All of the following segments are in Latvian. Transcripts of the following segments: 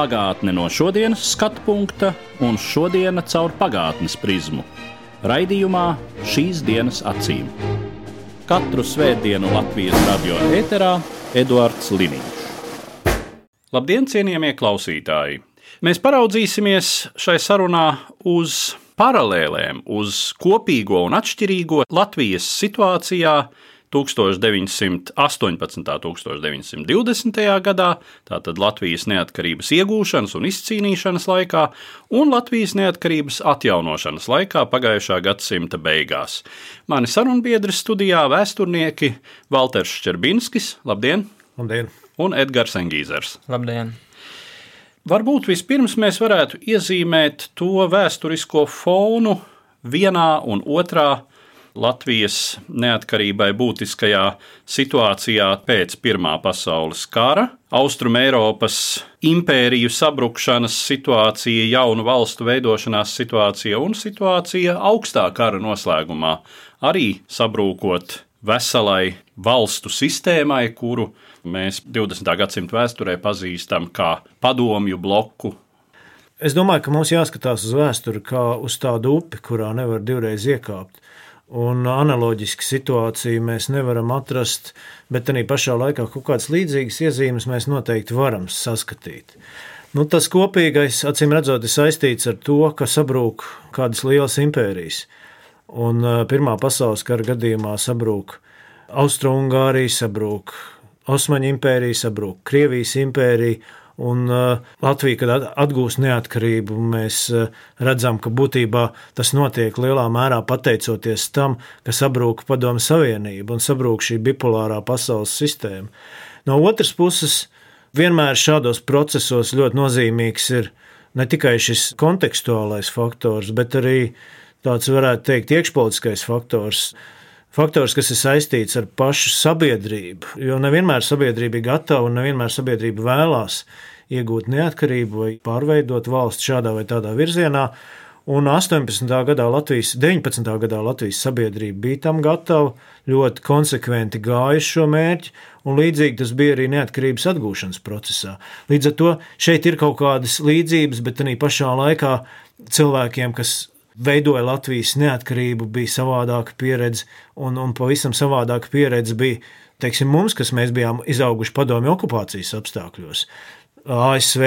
Pagātne no šodienas skatu punkta un šodienas caur pagātnes prizmu. Raidījumā šīs dienas acīm. Katru svētdienu Latvijas radio eterā Eduards Liniņš. Labdien, cienījamie klausītāji! Mēs paraudzīsimies šai sarunā uz paralēlēm, uz kopīgo un atšķirīgo Latvijas situācijā 1918. un 1920. gadā, tātad Latvijas neatkarības iegūšanas un izcīnīšanas laikā, un Latvijas neatkarības atjaunošanas laikā pagājušā gadsimta beigās. Mani sarunbiedri studijā vēsturnieki Valters Čerbinskis, labdien! Labdien! Un Edgars Engīzers. Labdien! Varbūt vispirms mēs varētu iezīmēt to vēsturisko fonu vienā un otrā Latvijas neatkarībai būtiskajā situācijā pēc Pirmā pasaules kara, Austrum Eiropas impēriju sabrukšanas situācija, jaunu valstu veidošanās situācija un situācija augstā kara noslēgumā, arī sabrūkot veselai valstu sistēmai, kuru mēs 20. gadsimta vēsturē pazīstam kā padomju bloku. Es domāju, ka mums jāskatās uz vēsturi kā uz tādu upi, kurā nevar divreiz iekāpt. Un analoģisku situāciju mēs nevaram atrast, bet arī pašā laikā kaut kādas līdzīgas iezīmes mēs noteikti varam saskatīt. Nu, tas kopīgais, acīm redzot, ir saistīts ar to, ka sabrūk kādas lielas impērijas. Un Pirmā pasaules kara gadījumā sabrūk Austrumgārija, sabrūk Osmaņu impērija, sabrūk Krievijas impērija Un uh, Latvija, kad atgūst neatkarību, mēs uh, redzam, ka būtībā tas notiek lielā mērā pateicoties tam, ka sabrūk Padomu Savienība un sabrūk šī bipolārā pasaules sistēma. No otras puses, vienmēr šādos procesos ļoti nozīmīgs ir ne tikai šis kontekstuālais faktors, bet arī tāds, varētu teikt, iekšpolitiskais faktors faktors, kas ir saistīts ar pašu sabiedrību. Jo nevienmēr sabiedrība ir gatava un nevienmēr sabiedrība vēlās iegūt neatkarību vai pārveidot valsts šādā vai tādā virzienā. Un 18. gadā Latvijas, 19. gadā Latvijas sabiedrība bija tam gatava, ļoti konsekventi gāja šo mērķi, un līdzīgi tas bija arī neatkarības atgūšanas procesā. Līdz ar to šeit ir kaut kādas līdzības, bet arī pašā laikā cilvēkiem, kas veidoja Latvijas neatkarību, bija savādāka pieredze, un, un pavisam savādāka pieredze bija teiksim, mums, kas bijām izauguši padomju okupācijas apstākļos. ASV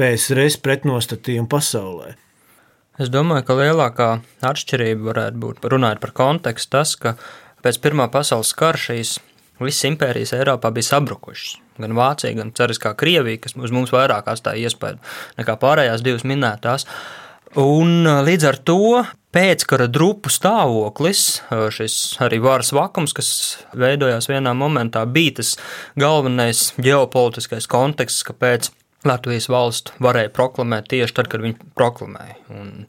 PSRS pretnostatījumu pasaulē. Es domāju, ka lielākā atšķirība varētu būt, runājot par kontekstu, tas, ka pēc Pirmā pasaules kara šīs visas impērijas Eiropā bija sabrukušas. Gan Vācija, gan Cariskā Krievija, kas uz mums vairāk atstāja iespēju nekā pārējās divas minētās. Un līdz ar to pēckara drupu stāvoklis, šis arī varas vakums, kas veidojās vienā momentā, bija tas galvenais ģeopolitiskais konteksts, kāpēc Latvijas valsts varēja proklamēt tieši tad, kad viņi proklamēja. Un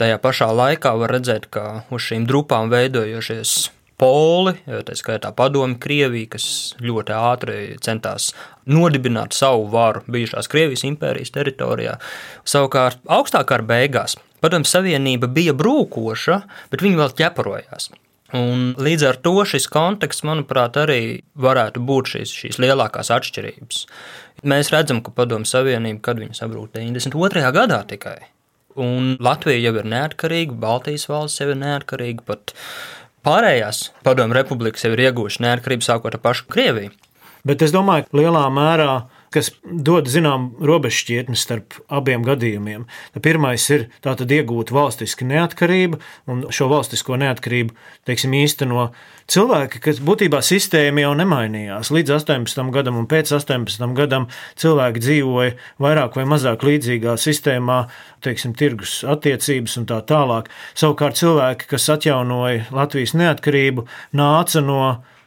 tajā pašā laikā var redzēt, ka uz šīm drupām veidojošies poli, tā skaitā padomi Krievija, kas ļoti ātri centās nodibināt savu varu bijušās Krievijas impērijas teritorijā. Savukārt augstākā beigās Padomju Savienība bija brūkoša, bet viņi vēl ķeparojās. Un līdz ar to šis konteksts, manuprāt, arī varētu būt šīs, šīs lielākās atšķirības. Mēs redzam, ka Padomju Savienība, kad viņa sabrūk 92. gadā tikai, un Latvija jau ir neatkarīga, Baltijas valsts jau ir neatkarīga, pat pārējās Padomju republikas jau ir iegūšas neatkarību sākot ar pašu Krieviju. Bet es domāju, ka lielā mērā kas dod zinām robežšķietni starp abiem gadījumiem. Pirmais ir tātad iegūt valstisku neatkarību, un šo valstisko neatkarību teiksim, īsteno cilvēki, kas būtībā sistēma jau nemainījās. Līdz 18 gadam un pēc 18 gadam cilvēki dzīvoja vairāk vai mazāk līdzīgā sistēmā, teiksim, tirgus attiecības un tā tālāk. Savukārt cilvēki, kas atjaunoja Latvijas neatkarību, nāca no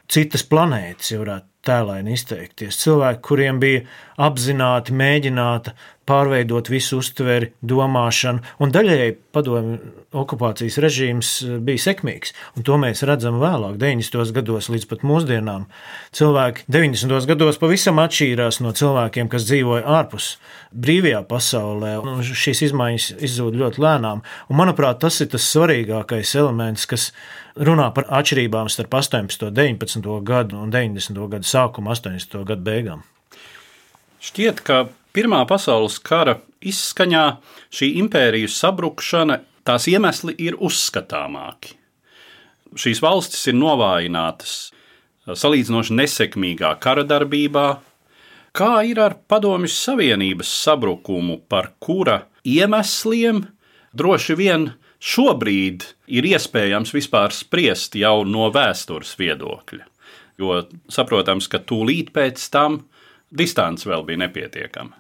citas planētas, ja varētu tēlaini izteikties. Cilvēki, kuriem bija apzināti mēģināta pārveidot visu uztveri, domāšanu, un daļēji padomju okupācijas režīms bija sekmīgs, un to mēs redzam vēlāk, 90. gados līdz pat mūsdienām. Cilvēki 90. gados pavisam atšķīrās no cilvēkiem, kas dzīvoja ārpus brīvajā pasaulē, un šīs izmaiņas izzūd ļoti lēnām, un manuprāt, tas ir tas svarīgākais elements, kas runā par atšķirībām starp 18, 19 gadu un 90. gadu sākumu, 80. gadu beigām. Šķiet, ka Pirmā pasaules kara izskaņā šī impērijas sabrukšana, tās iemesli ir uzskatāmāki. Šīs valstis ir novājinātas salīdzinoši nesekmīgā kara darbībā, kā ir ar Padomju Savienības sabrukumu, par kura iemesliem droši vien šobrīd ir iespējams vispār spriest jau no vēstures viedokļa. Jo saprotams, ka tūlīt pēc tam distance vēl bija nepietiekama.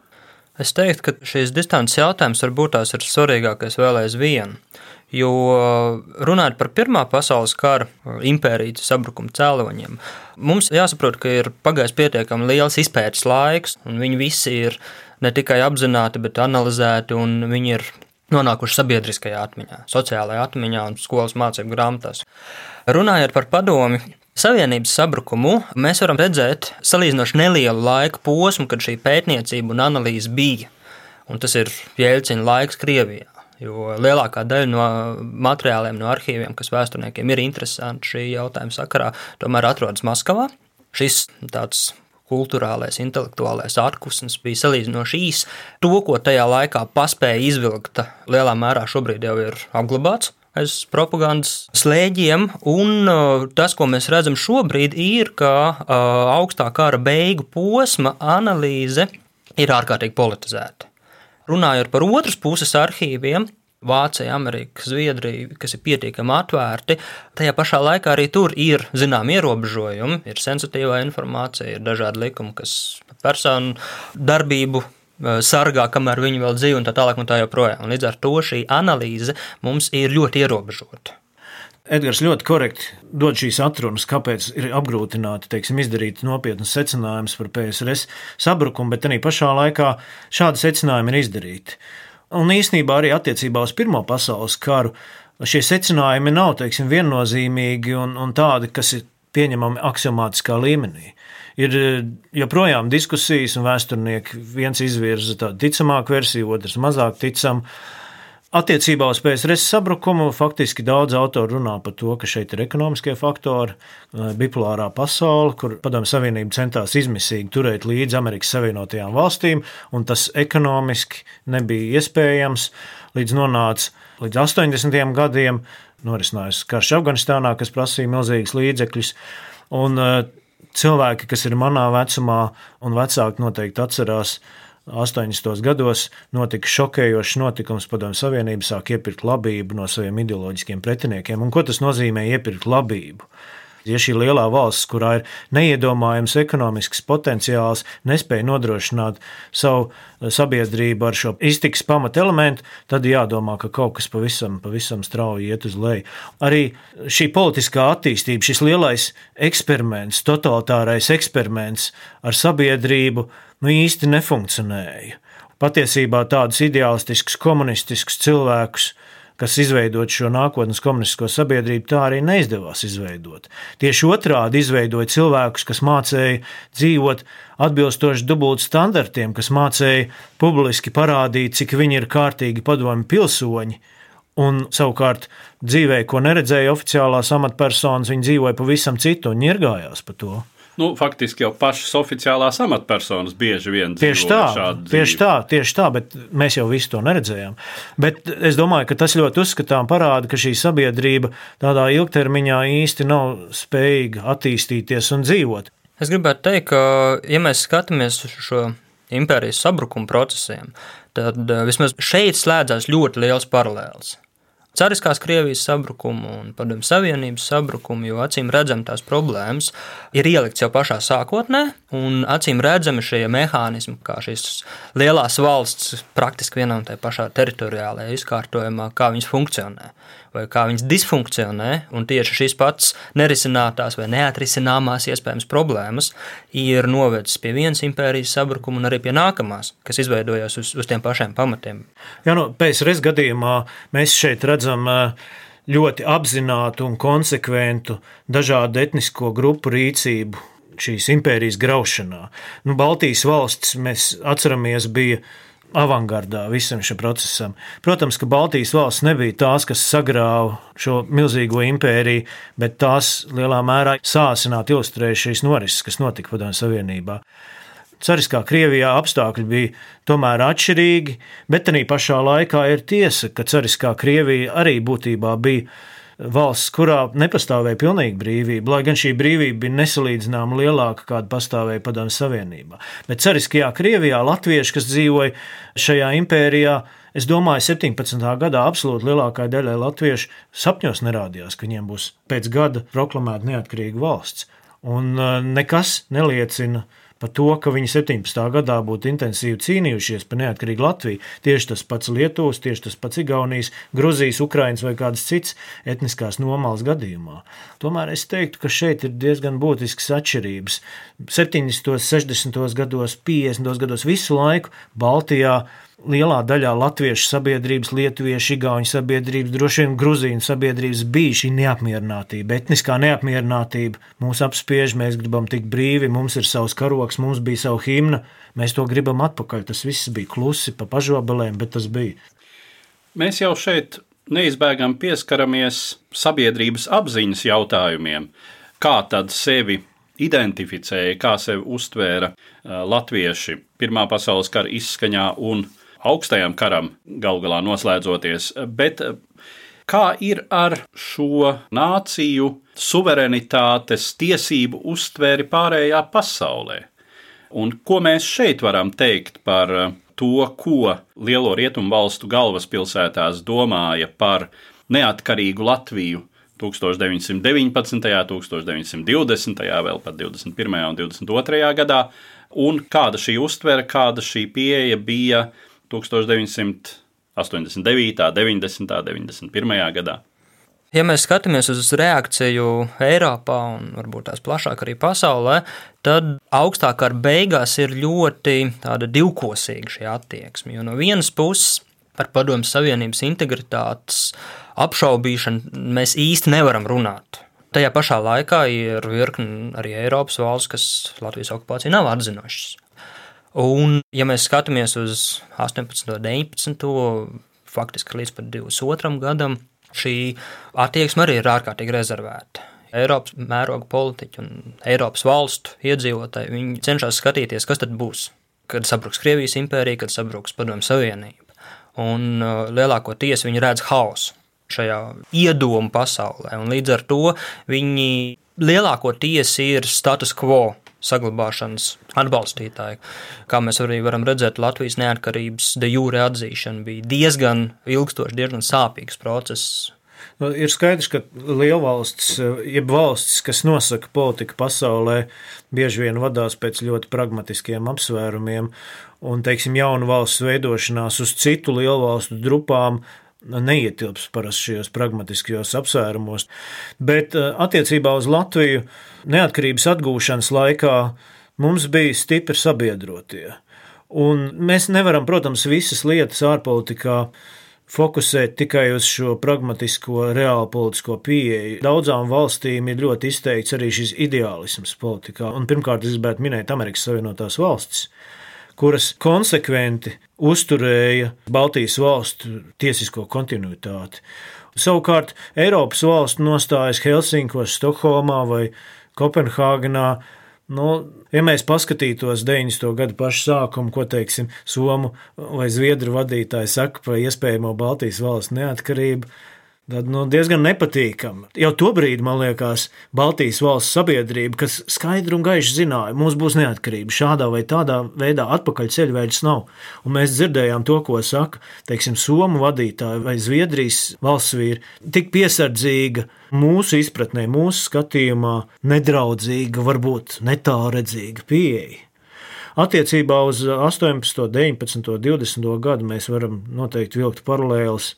Es teiktu, ka šīs distances jautājums varbūt tās ir svarīgākais vēl aizvien. Jo runājot par Pirmā pasaules kara impērijas sabrukuma cēloņiem, mums jāsaprot, ka ir pagājis pietiekami liels izpētes laiks, un viņi visi ir ne tikai apzināti, bet analizēti, un viņi ir nonākuši sabiedriskajā atmiņā, sociālajā atmiņā un skolas mācību grāmatās. Runājot par padomi, Savienības sabrukumu mēs varam redzēt salīdzinoši nelielu laika posmu, kad šī pētniecība un analīze bija. Un tas ir Jēlcina laiks Krievijā. Jo lielākā daļa no materiāliem, no arhīviem, kas vēsturniekiem ir interesanti šī jautājuma sakarā, tomēr atrodas Maskavā. Šis tāds kultūrālais, intelektuālais atpūsnis bija salīdzinoši īs. To, ko tajā laikā paspēja izvilkt, lielā mērā šobrīd jau ir apglabāts aiz propagandas slēģiem. Un uh, tas, ko mēs redzam šobrīd, ir, ka uh, augstā kara beigu posma analīze ir ārkārtīgi politizēta. Runājot par otras puses arhīviem, Vācija, Amerika, Zviedrija, kas ir pietiekami atvērti, tajā pašā laikā arī tur ir zināmi ierobežojumi, ir sensitīvā informācija, ir dažādi likumi, kas personu darbību sargā, kamēr viņi vēl dzīvo, un tā tālāk, un tā joprojām. Un līdz ar to šī analīze mums ir ļoti ierobežota. Edgars ļoti korekti dod šīs atrunas, kāpēc ir apgrūtināti teiksim, izdarīt nopietnas secinājumus par PSRS sabrukumu, bet arī pašā laikā šādi secinājumi ir izdarīti. Un īsnībā arī attiecībā uz Pirmo pasaules karu šie secinājumi nav teiksim, viennozīmīgi un, un tādi, kas ir pieņemami axiomātiskā līmenī ir eh, joprojām diskusijas, un vēsturnieki viens izvirza tādu ticamāku versiju, otrs mazāk ticamu. Attiecībā uz PSRS sabrukumu faktiski daudz autoru runā par to, ka šeit ir ekonomiskie faktori, eh, bipolārā pasaule, kur Padomju Savienība centās izmisīgi turēt līdzi Amerikas Savienotajām valstīm, un tas ekonomiski nebija iespējams. Līdz nonāca līdz 80. gadiem, norisinājās karš Afganistānā, kas prasīja milzīgus līdzekļus. Un eh, cilvēki, kas ir manā vecumā un vecāki, noteikti atcerās. 80. gados notika šokējošs notikums. Padomju Savienība sāk iepirkt labību no saviem ideoloģiskiem pretiniekiem. Un ko tas nozīmē iepirkt labību? Ja šī lielā valsts, kurā ir neiedomājams ekonomisks potenciāls, nespēja nodrošināt savu sabiedrību ar šo iztiks pamatelementu, tad jādomā, ka kaut kas pavisam, pavisam strauji iet uz leju. Arī šī politiskā attīstība, šis lielais eksperiments, totalitārais eksperiments ar sabiedrību, nu īsti nefunkcionēja. Patiesībā tādus ideālistiskus, komunistiskus cilvēkus kas izveidot šo nākotnes komunistisko sabiedrību, tā arī neizdevās izveidot. Tieši otrādi izveidoja cilvēkus, kas mācīja dzīvot atbilstoši dubult standartiem, kas mācīja publiski parādīt, cik viņi ir kārtīgi padomi pilsoņi. Un savukārt dzīvē, ko neredzēja oficiālās amatpersonas, viņi dzīvoja pavisam citu un ņirgājās par to. Nu, faktiski jau pašas oficiālās amatpersonas bieži vien tieši tā, tieši tā, tieši tā, bet mēs jau visu to neredzējām. Bet es domāju, ka tas ļoti uzskatām parāda, ka šī sabiedrība tādā ilgtermiņā īsti nav spējīga attīstīties un dzīvot. Es gribētu teikt, ka, ja mēs skatāmies uz šo impērijas sabrukuma procesiem, tad eh, vismaz šeit slēdzās ļoti liels paralēls. Cariskās Krievijas sabrukumu un Padomju Savienības sabrukumu, jo acīm redzam tās problēmas ir ielikts jau pašā sākotnē, un acīm redzami šie mehānismi, kā šīs lielās valsts praktiski vienā un tajā pašā teritoriālajā izkārtojumā, kā viņas funkcionē vai kā viņas disfunkcionē, un tieši šīs pats nerisinātās vai neatrisināmās iespējams problēmas ir novedis pie vienas impērijas sabrukuma un arī pie nākamās, kas izveidojās uz, uz tiem pašiem pamatiem. Jā, no PSRS gadījumā mēs šeit redzam ļoti apzinātu un konsekventu dažādu etnisko grupu rīcību šīs impērijas graušanā. Nu, Baltijas valsts, mēs atceramies, bija avangardā visam šim procesam. Protams, ka Baltijas valsts nebija tās, kas sagrāva šo milzīgo impēriju, bet tās lielā mērā sācināt ilustrēja šīs norises, kas notika Padomju Savienībā. Cariskā Krievijā apstākļi bija tomēr atšķirīgi, bet arī pašā laikā ir tiesa, ka Cariskā Krievija arī būtībā bija valsts, kurā nepastāvēja pilnīga brīvība, lai gan šī brīvība bija nesalīdzināmā lielāka, kāda pastāvēja Padomju Savienībā. Bet Cariskajā Krievijā latvieši, kas dzīvoja šajā impērijā, Es domāju, 17. gadā absolūti lielākajai daļai latviešu sapņos nerādījās, ka viņiem būs pēc gada proklamēta neatkarīga valsts. Un uh, nekas neliecina par to, ka viņi 17. gadā būtu intensīvi cīnījušies par neatkarīgu Latviju. Tieši tas pats Lietuvas, tieši tas pats Igaunijas, Gruzijas, Ukrainas vai kādas citas etniskās nomāles gadījumā. Tomēr es teiktu, ka šeit ir diezgan būtisks atšķirības. 70., 60. gados, 50. gados visu laiku Baltijā lielā daļā latviešu sabiedrības, lietuviešu, igauņu sabiedrības, droši vien grūzīnu sabiedrības bija šī neapmierinātība, etniskā neapmierinātība. Mūs apspiež, mēs gribam tikt brīvi, mums ir savs karoks, mums bija sava himna, mēs to gribam atpakaļ. Tas viss bija klusi pa pažobelēm, bet tas bija. Mēs jau šeit neizbēgam pieskaramies sabiedrības apziņas jautājumiem. Kā tad sevi identificēja, kā sevi uztvēra latvieši Pirmā pasaules kara izskaņā un augstajam karam galu galā noslēdzoties. Bet kā ir ar šo nāciju suverenitātes tiesību uztvēri pārējā pasaulē? Un ko mēs šeit varam teikt par to, ko lielo rietumu valstu galvaspilsētās domāja par neatkarīgu Latviju 1919., 1920., vēl pat 21. un 22. gadā, un kāda šī uztvere, kāda šī pieeja bija 1989., 90., 91. gadā. Ja mēs skatāmies uz reakciju Eiropā un varbūt tās plašāk arī pasaulē, tad augstākā beigās ir ļoti divkosīga šī attieksme. Jo no vienas puses par padomju savienības integritātes apšaubīšanu mēs īsti nevaram runāt. Tajā pašā laikā ir virkni arī Eiropas valsts, kas Latvijas okupāciju nav atzinušas. Un, ja mēs skatāmies uz 18, 19, faktiski līdz pat 22 gadam, šī attieksme arī ir ārkārtīgi rezervēta. Eiropas mēroga politiķi un Eiropas valstu iedzīvotāji viņi cenšas skatīties, kas tad būs, kad sabruks Krievijas impērija, kad sabruks Padomju Savienība. Un uh, lielākoties viņi redz hausu šajā iedomu pasaulē, un līdz ar to viņi lielākoties ir status quo saglabāšanas atbalstītāji. Kā mēs arī varam redzēt, Latvijas neatkarības de jūre atzīšana bija diezgan ilgstošs, diezgan sāpīgs process. Nu, ir skaidrs, ka lielvalstis, jeb valstis, kas nosaka politiku pasaulē, bieži vien vadās pēc ļoti pragmatiskiem apsvērumiem, un, teiksim, jaunu valsts veidošanās uz citu lielvalstu grupām neietilps parasti šajos pragmatiskajos apsvērumos. Bet eh, attiecībā uz Latviju neatkarības atgūšanas laikā mums bija stipri sabiedrotie. Un mēs nevaram, protams, visas lietas ārpolitikā fokusēt tikai uz šo pragmatisko, reālu politisko pieeju. Daudzām valstīm ir ļoti izteikts arī šis ideālisms politikā. Un pirmkārt, es gribētu minēt Amerikas Savienotās valstis, kuras konsekventi uzturēja Baltijas valstu tiesisko kontinuitāti. Savukārt Eiropas valstu nostājas Helsinkos, Stokholmā vai Kopenhāgenā. Nu, ja mēs paskatītos 90. gadu pašu sākumu, ko teiksim, Somu vai Zviedru vadītāji saka par iespējamo Baltijas valsts neatkarību, Tad, nu, diezgan nepatīkami. Jau tobrīd, man liekas, Baltijas valsts sabiedrība, kas skaidri un gaiši zināja, mums būs neatkarība. Šādā vai tādā veidā atpakaļ ceļveidus nav. Un mēs dzirdējām to, ko saka, teiksim, Somu vadītāji vai Zviedrijas valsts vīri. Tik piesardzīga mūsu izpratnē, mūsu skatījumā, nedraudzīga, varbūt netāredzīga pieeja. Attiecībā uz 18, 19, 20 gadu mēs varam noteikti vilkt paralēlus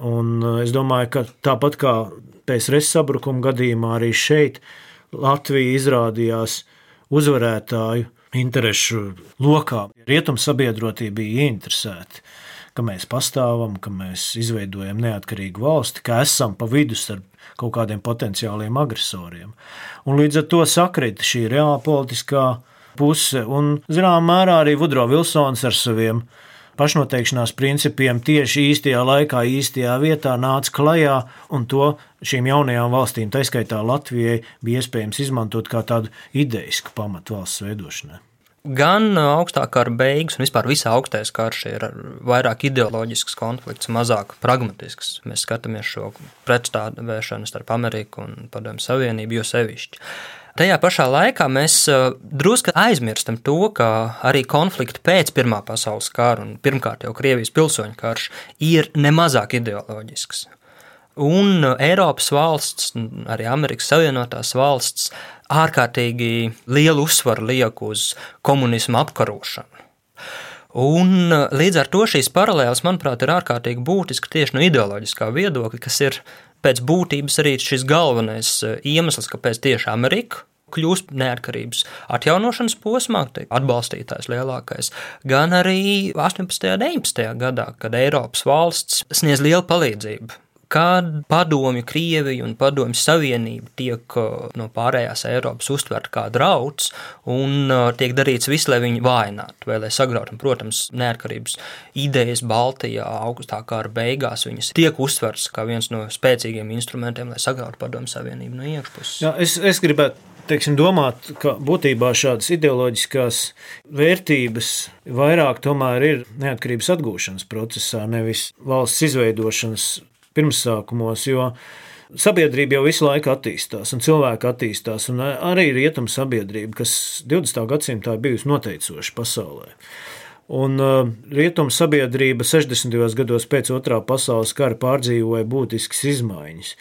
Un eh, es domāju, ka tāpat kā PSRS sabrukuma gadījumā, arī šeit Latvija izrādījās uzvarētāju interesu lokā. Rietumsabiedrotība bija ieinteresēta, ka mēs pastāvam, ka mēs izveidojam neatkarīgu valsti, ka esam pa vidu starp kaut kādiem potenciāliem agresoriem. Un līdz ar to sakrit šī reāla politiskā puse, un zināmā mērā arī Vudro Vilsons ar saviem pašnoteikšanās principiem tieši īstajā laikā, īstajā vietā nāca klajā, un to šīm jaunajām valstīm, tā skaitā Latvijai, bija iespējams izmantot kā tādu ideisku pamatu valsts veidošanai. Gan augstākā kara beigas, un vispār visā augstais karš ir vairāk ideoloģisks konflikts, mazāk pragmatisks. Mēs skatāmies šo pretstāvēšanu starp Ameriku un Padomu Savienību, jo sevišķi. Tajā pašā laikā mēs drusku aizmirstam to, ka arī konflikti pēc Pirmā pasaules kara un pirmkārt jau Krievijas pilsoņu karš ir nemazāk ideoloģisks. Un Eiropas valsts, arī Amerikas Savienotās valsts, ārkārtīgi lielu uzsvaru liek uz komunismu apkarošanu. Un līdz ar to šīs paralēles, manuprāt, ir ārkārtīgi būtiski tieši no ideoloģiskā viedokļa, kas ir pēc būtības arī šis galvenais eh, iemesls, kāpēc tieši Amerika kļūst neatkarības atjaunošanas posmā, atbalstītājs lielākais, gan arī 18. un 19. gadā, kad Eiropas valsts sniedz lielu palīdzību kad padomju Krievija un padomju Savienība tiek uh, no pārējās Eiropas uztverta kā drauds un uh, tiek darīts viss, lai viņu vājinātu vai lai sagrautu. Protams, neatkarības idejas Baltijā augustā kara beigās viņas tiek uztverts kā viens no spēcīgiem instrumentiem, lai sagrautu padomju Savienību no iekšpuses. Jā, es, es gribētu teiksim, domāt, ka būtībā šādas ideoloģiskās vērtības vairāk tomēr ir neatkarības atgūšanas procesā, nevis valsts izveidošanas pirmsākumos, jo sabiedrība jau visu laiku attīstās, un cilvēki attīstās, un arī rietumu sabiedrība, kas 20. gadsimtā ir bijusi noteicoša pasaulē. Un uh, rietumu sabiedrība 60. gados pēc otrā pasaules kara pārdzīvoja būtiskas izmaiņas.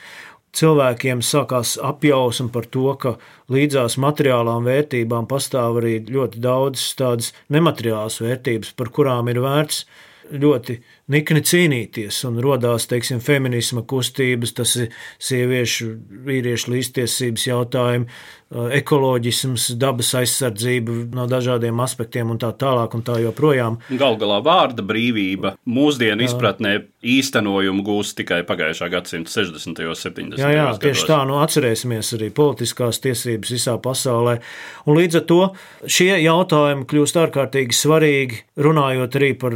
Cilvēkiem sākās apjausma par to, ka līdzās materiālām vērtībām pastāv arī ļoti daudz tādas nemateriālas vērtības, par kurām ir vērts ļoti nikni cīnīties, un radās feminisma kustības, tas ir sieviešu, vīriešu līdztiesības jautājumi, ekoloģisms, dabas aizsardzība no dažādiem aspektiem un tā tālāk un tā joprojām. Galu galā vārda brīvība mūsdienu izpratnē īstenojumu gūst tikai pagājušā gadsimta 60. un 70. Jā, jā gados. tieši tā, nu atcerēsimies arī politiskās tiesības visā pasaulē. Un līdz ar to šie jautājumi kļūst ārkārtīgi svarīgi, runājot arī par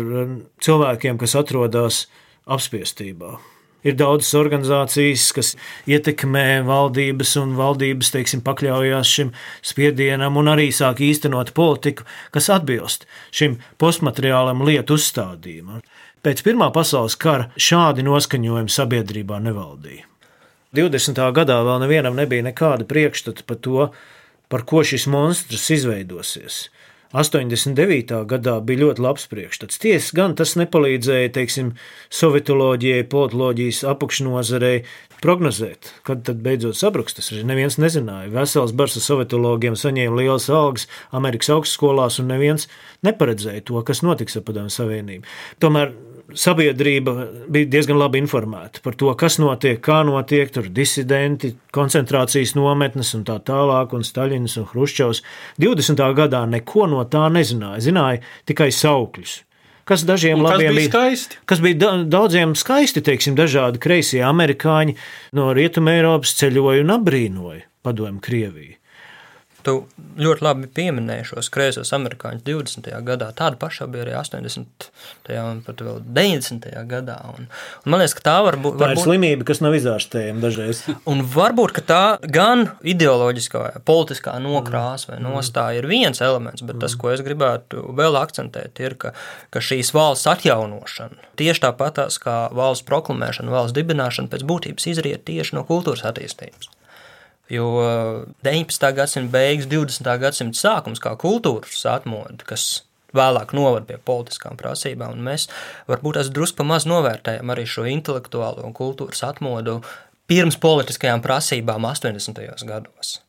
cilvēkiem, kas atrodas apspiestībā. Ir daudzas organizācijas, kas ietekmē valdības, un valdības teiksim, pakļaujās šim spiedienam un arī sāk īstenot politiku, kas atbilst šim postmateriālam lietu uzstādījumam. Pēc Pirmā pasaules kara šādi noskaņojumi sabiedrībā nevaldīja. 20. gadā vēl nevienam nebija nekāda priekšstata par to, par ko šis monstrs izveidosies. 89. gadā bija ļoti labs priekšstats. Tiesa gan tas nepalīdzēja, teiksim, sovietoloģijai, politoloģijas apakšnozarei prognozēt, kad tad beidzot sabruks. Tas arī neviens nezināja. Vesels bars ar sovietologiem saņēma lielas algas Amerikas augstskolās, un neviens neparedzēja to, kas notiks ar Padomu Savienību. Tomēr sabiedrība bija diezgan labi informēta par to, kas notiek, kā notiek, tur disidenti, koncentrācijas nometnes un tā tālāk, un Staļins un Hruščovs. 20. gadā neko no tā nezināja, zināja tikai saukļus. Kas dažiem un labiem bija skaisti? Kas bija daudziem skaisti, teiksim, dažādi kreisie amerikāņi no Rietumē Eiropas ceļoja un apbrīnoja padomu Krieviju. Tu ļoti labi pieminēji šos kreisos amerikāņus 20. gadā. Tāda paša bija arī 80. un pat vēl 90. gadā. Un, un man liekas, ka tā var būt. Tā ir slimība, kas nav izārstējama dažreiz. Un varbūt tā gan ideoloģiskā, politiskā nokrāsa vai Mm. nostāja ir viens elements, bet tas, ko es gribētu vēl akcentēt, ir, ka, ka šīs valsts atjaunošana, tieši tāpatās kā valsts proklamēšana, valsts dibināšana, pēc būtības izriet tieši no kultūras attīstības. Jo 19. gadsimta beigas, 20. gadsimta sākums, kā kultūras atmodu, kas vēlāk novada pie politiskām prasībām, un mēs varbūt tās drusku pa maz novērtējam arī šo intelektuālo un kultūras atmodu pirms politiskajām prasībām 80. gados.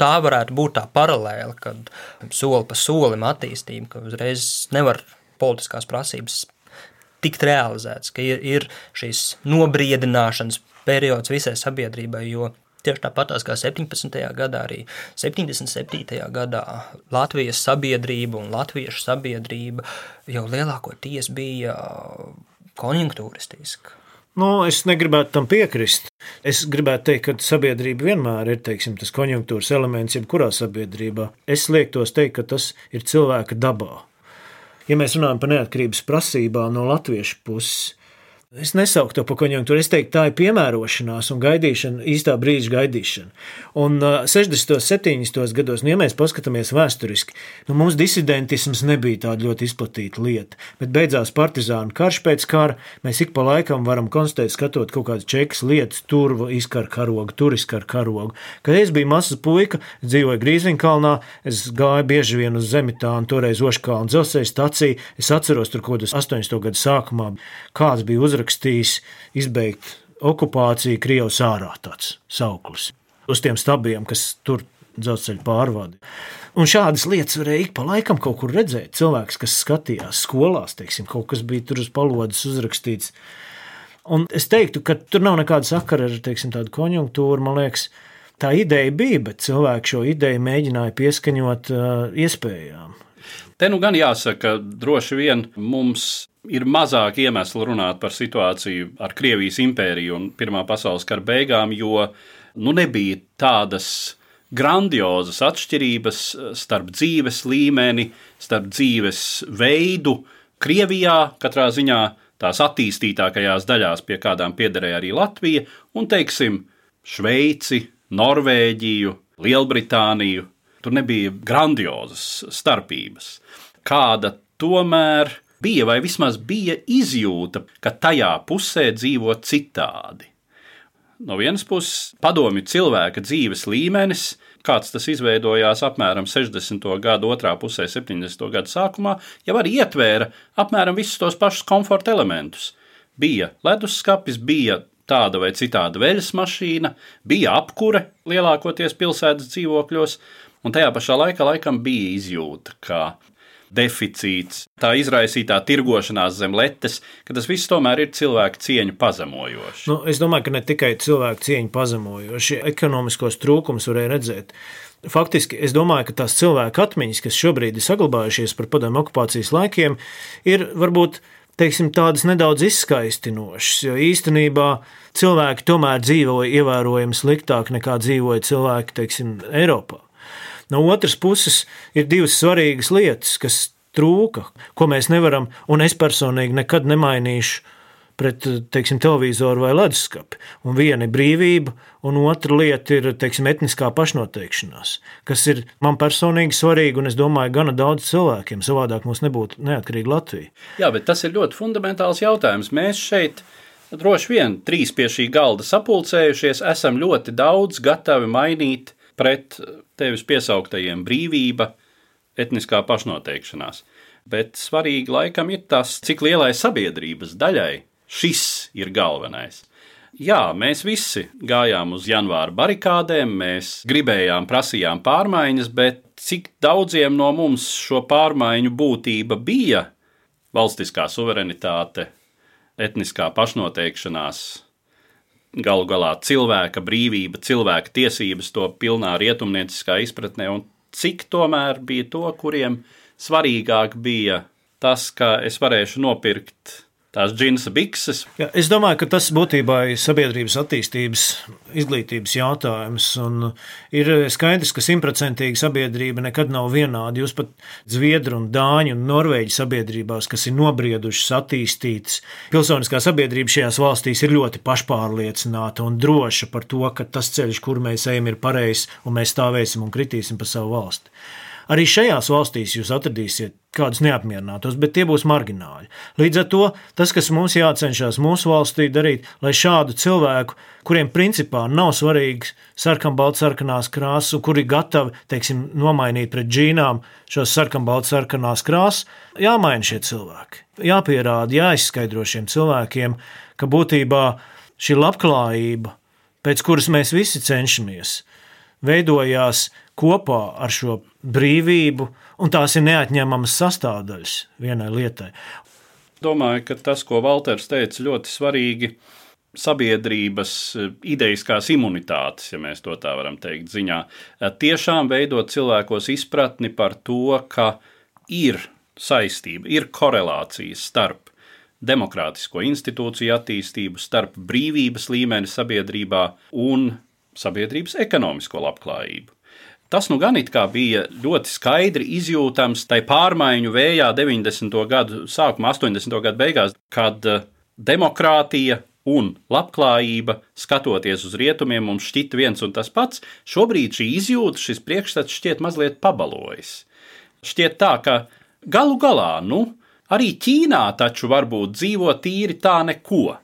Tā varētu būt tā paralēla, kad soli pa solim attīstība, ka uzreiz nevar politiskās prasības tikt realizētas, ka ir, ir šīs nobriedināšanas periods visai sabiedrībai, jo Tieši tāpat kā 17. gadā, arī 77. gadā Latvijas sabiedrība un latviešu sabiedrība jau lielākoties bija konjunktūristiska. Nu, es negribētu tam piekrist. Es gribētu teikt, ka sabiedrība vienmēr ir teiksim, tas konjunktūras elements, jebkurā sabiedrībā. Es liektos teikt, ka tas ir cilvēka dabā. Ja mēs runājam par neatkarības prasībām no latviešu puses, Es nesauktu to par konjunktūru. Es teiktu, tā ir piemērošanās un gaidīšana, īstā brīža gaidīšana. Un uh, 60. un 70. gados, nu, ja mēs paskatāmies vēsturiski, nu, mums disidentisms nebija tāda ļoti izplatīta lieta. Bet beidzās partizānu karš pēc kara. Mēs ik pa laikam varam konstatēt, skatot kaut kādas čekas lietas, tur izkar karogu, tur izkar karogu. Kad es biju mazs puika, dzīvoju Grīziņkalnā, es gāju bieži vien uz Zemitānu, toreiz Oškālu dzelzceļa staciju. Es atceros tur kaut kādus 80. gadu sākumā, kāds bija uzraksts uzrakstījis izbeigt okupāciju Krievijas ārā tāds sauklis uz tiem stabiem, kas tur dzelzceļa pārvadi. Un šādas lietas varēja ik pa laikam kaut kur redzēt. Cilvēks, kas skatījās skolās, teiksim, kaut kas bija tur uz palodas uzrakstīts. Un es teiktu, ka tur nav nekāda sakara ar teiksim, tādu konjunktūru. Man liekas, tā ideja bija, bet cilvēki šo ideju mēģināja pieskaņot uh, iespējām. Te nu gan jāsaka, droši vien mums ir mazāk iemeslu runāt par situāciju ar Krievijas impēriju un Pirmā pasaules kara beigām, jo nu, nebija tādas grandiozas atšķirības starp dzīves līmeni, starp dzīves veidu. Krievijā katrā ziņā tās attīstītākajās daļās, pie kādām piederēja arī Latvija, un, teiksim, Šveici, Norvēģiju, Lielbritāniju. Tur nebija grandiozas starpības. Kāda tomēr bija, vai vismaz bija izjūta, ka tajā pusē dzīvo citādi. No vienas puses, padomju cilvēka dzīves līmenis, kāds tas izveidojās apmēram 60. gada otrā pusē, 70. gada sākumā, jau arī ietvēra apmēram visus tos pašus komforta elementus. Bija leduskapis, bija tāda vai citāda veļas mašīna, bija apkure lielākoties pilsētas dzīvokļos, un tajā pašā laikā laikam bija izjūta, ka deficīts, tā izraisītā tirgošanās zem letes, ka tas viss tomēr ir cilvēku cieņu pazemojoši. Nu, es domāju, ka ne tikai cilvēku cieņu pazemojoši, ekonomiskos trūkumus varēja redzēt. Faktiski es domāju, ka tās cilvēku atmiņas, kas šobrīd ir saglabājušies par padomu okupācijas laikiem, ir varbūt teiksim, tādas nedaudz izskaistinošas, jo īstenībā cilvēki tomēr dzīvoja ievērojami sliktāk nekā dzīvoja cilvēki teiksim, Eiropā. No otras puses, ir divas svarīgas lietas, kas trūka, ko mēs nevaram, un es personīgi nekad nemainīšu pret teiksim, televizoru vai leduskapi. Un viena ir brīvība, un otra lieta ir teiksim, etniskā pašnoteikšanās, kas ir man personīgi svarīga, un es domāju, gana daudz cilvēkiem. Savādāk mums nebūtu neatkarīga Latvija. Jā, bet tas ir ļoti fundamentāls jautājums. Mēs šeit droši vien trīs pie šī galda sapulcējušies, esam ļoti daudz gatavi mainīt pret tevis piesauktajiem brīvība, etniskā pašnoteikšanās. Bet svarīgi laikam ir tas, cik lielai sabiedrības daļai šis ir galvenais. Jā, mēs visi gājām uz janvāra barikādēm, mēs gribējām, prasījām pārmaiņas, bet cik daudziem no mums šo pārmaiņu būtība bija valstiskā suverenitāte, etniskā pašnoteikšanās, galu galā cilvēka brīvība, cilvēka tiesības to pilnā rietumnieciskā izpratnē, un cik tomēr bija to, kuriem svarīgāk bija tas, ka es varēšu nopirkt tās džinsa bikses. Jā, es domāju, ka tas būtībā ir sabiedrības attīstības, izglītības jautājums. Ir skaidrs, ka simtprocentīgi sabiedrība nekad nav vienāda. Jūs pat Zviedru, un Dāņu un Norvēģu sabiedrībās, kas ir nobriedušas, attīstītas, pilsoniskā sabiedrība šajās valstīs ir ļoti pašpārliecināta un droša par to, ka tas ceļš, kur mēs ejam, ir pareizs un mēs stāvēsim un kritīsim pa savu valsti. Arī šajās valstīs jūs atradīsiet kādus neapmierinātos, bet tie būs margināli. Līdz ar to tas, kas mums jācenšas mūsu valstī darīt, lai šādu cilvēku, kuriem principā nav svarīgs sarkanbalts, sarkanās krāsas, kuri gatavi, teiksim, nomainīt pret džīnām šos sarkanbalts, sarkanās krāsas, jāmaina šie cilvēki. Jāpierāda, jāizskaidro šiem cilvēkiem, ka būtībā šī labklājība, pēc kuras mēs visi cenšamies, veidojās kopā ar šo brīvību, un tās ir neatņemamas sastāvdaļas vienai lietai. Domāju, ka tas, ko Valters teica, ļoti svarīgi sabiedrības ideiskās imunitātes, ja mēs to tā varam teikt, ziņā. Tiešām veidot cilvēkos izpratni par to, ka ir saistība, ir korelācija starp demokrātisko institūciju attīstību, starp brīvības līmeni sabiedrībā un sabiedrības ekonomisko labklājību. Tas nu gan bija ļoti skaidri izjūtams tai pārmaiņu vējā 90. gadu sākumā, 80. gadu beigās, kad eh, demokrātija un labklājība, skatoties uz rietumiem, mums šķita viens un tas pats. Šobrīd šī izjūta, šis priekšstats šķiet mazliet pabalojis. Šķiet tā, ka galu galā, nu, arī Ķīnā taču varbūt dzīvo tīri tā neko.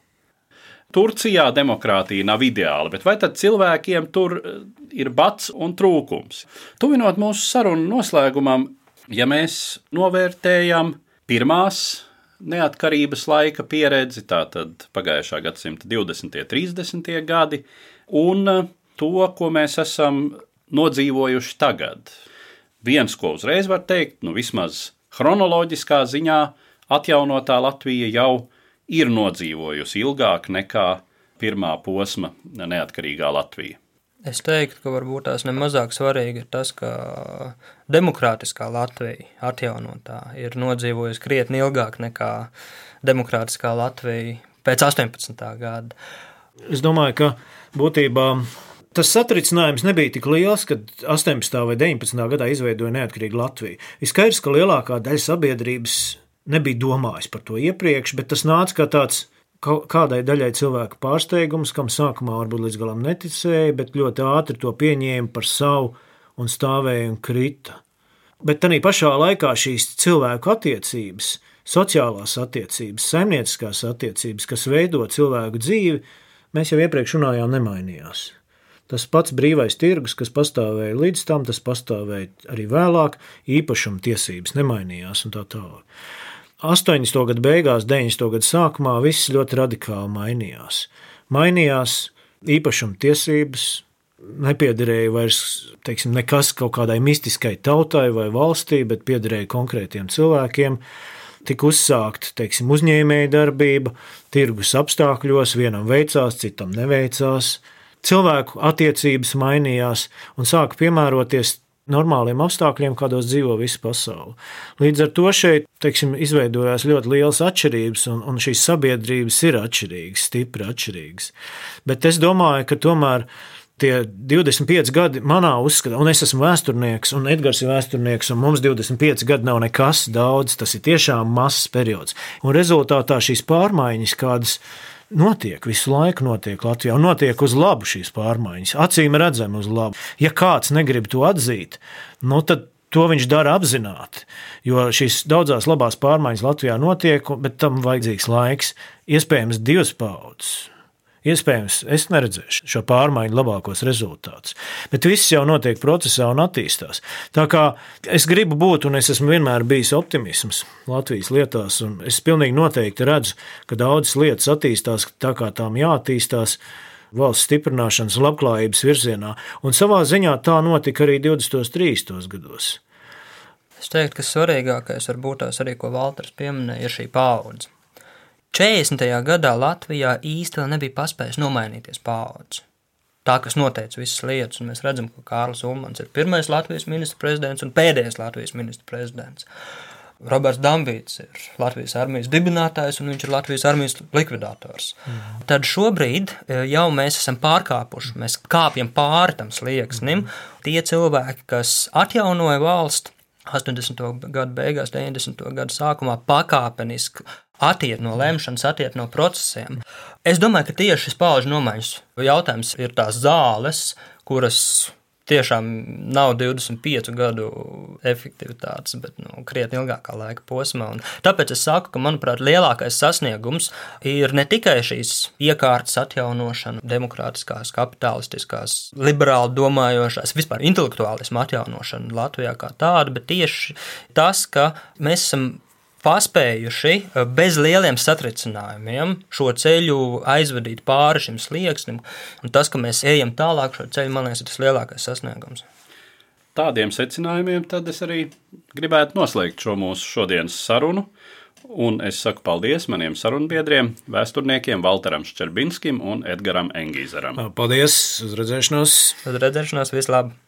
Turcijā demokrātija nav ideāla, bet vai tad cilvēkiem tur eh, ir bats un trūkums? Tuvinot mūsu sarunu noslēgumam, ja mēs novērtējam pirmās neatkarības laika pieredzi, tātad pagājušā gadsimta 20. un 30. gadi, un eh, to, ko mēs esam nodzīvojuši tagad. Viens, ko uzreiz var teikt, nu vismaz chronoloģiskā ziņā, atjaunotā Latvija jau ir ir nodzīvojusi ilgāk nekā pirmā posma neatkarīgā Latvija. Es teiktu, ka varbūt tās nemazāk svarīgi ir tas, ka demokrātiskā Latvija atjaunotā ir nodzīvojusi krietni ilgāk nekā demokrātiskā Latvija pēc 18. gada. Es domāju, ka būtībā tas satricinājums nebija tik liels, kad 18. vai 19. gadā izveidoja neatkarīgu Latviju. Ir skaidrs, ka lielākā daļa sabiedrības nebija domājis par to iepriekš, bet tas nāca kā tāds kādai daļai cilvēku pārsteigums, kam sākumā varbūt līdz galam neticēja, bet ļoti ātri to pieņēma par savu un stāvēja un krita. Bet tā pašā laikā šīs cilvēku attiecības, sociālās attiecības, saimnieciskās attiecības, kas veido cilvēku dzīvi, mēs jau iepriekš runājām, nemainījās. Tas pats brīvais tirgus, kas pastāvēja līdz tam, tas pastāvēja arī vēlāk, īpašuma tiesības nemainījās un tā tālāk. 80. gadu beigās, 90. gadu sākumā viss ļoti radikāli mainījās. Mainījās īpašuma tiesības, nepiederēja vairs teiksim, nekas kaut kādai mistiskai tautai vai valstī, bet piederēja konkrētiem cilvēkiem. Tika uzsākta teiksim, uzņēmēja darbība, tirgus apstākļos, vienam veicās, citam neveicās. Cilvēku attiecības mainījās un sāka piemēroties normāliem apstākļiem, kādos dzīvo visa pasaule. Līdz ar to šeit teiksim, izveidojās ļoti liels atšķirības, un, un šīs sabiedrības ir atšķirīgas, stipri atšķirīgas. Bet es domāju, ka tomēr tie 25 gadi manā uzskatā, un es esmu vēsturnieks, un Edgars ir vēsturnieks, un mums 25 gadi nav nekas daudz, tas ir tiešām mazs periods. Un rezultātā šīs pārmaiņas, kādas notiek, visu laiku notiek Latvijā, un notiek uz labu šīs pārmaiņas. Acīm redzami uz labu. Ja kāds negrib to atzīt, nu tad to viņš dara apzināti. Jo šīs daudzās labās pārmaiņas Latvijā notiek, bet tam vajadzīgs laiks, iespējams, divas paudzes. Iespējams, es neredzēšu šo pārmaiņu labākos rezultātus, bet viss jau notiek procesā un attīstās. Tā kā es gribu būt, un es esmu vienmēr bijis optimisms Latvijas lietās, un es pilnīgi noteikti redzu, ka daudzas lietas attīstās tā, kā tām jāattīstās valsts stiprināšanas un labklājības virzienā, un savā ziņā tā notika arī 20. un 30. gados. Es teiktu, ka svarīgākais varbūt tās arī, ko Valters pieminēja, ir šī paudze. 40. gadā Latvijā īsti vēl nebija paspējis nomainīties paudze. Tā, kas noteica visas lietas, un mēs redzam, ka Kārlis Ulmans ir pirmais Latvijas ministra prezidents un pēdējais Latvijas ministra prezidents. Roberts Dambīts ir Latvijas armijas dibinātājs un viņš ir Latvijas armijas likvidators. Mm. Tad šobrīd e, jau mēs esam pārkāpuši, mēs kāpjam pāri tam slieksnim. Tie cilvēki, kas atjaunoja valsti 80. gadu beigās, 90. gadu sākumā, pakāpeniski attiet no lemšanas, attiet no procesiem. Es domāju, ka tieši šis pauģu nomaiņas jautājums ir tās zāles, kuras tiešām nav 25 gadu efektivitātes, bet nu, krietni ilgākā laika posmā. Un tāpēc es saku, ka, manuprāt, lielākais sasniegums ir ne tikai šīs iekārtas atjaunošana, demokrātiskās, kapitalistiskās, liberāli domājošās, vispār intelektuālismu atjaunošana Latvijā kā tāda, bet tieši tas, ka mēs esam paspējuši eh, bez lieliem satricinājumiem šo ceļu aizvadīt pāri šim slieksnim. Un tas, ka mēs ejam tālāk šo ceļu, man liekas, ir tas lielākais sasniegums. Tādiem secinājumiem tad es arī gribētu noslēgt šo mūsu šodienas sarunu. Un es saku paldies maniem sarunbiedriem, vēsturniekiem Walteram Ščerbinskim un Edgaram Engīzeram. Paldies! Uz redzēšanos! Uz redzēšanos! Vislabāk!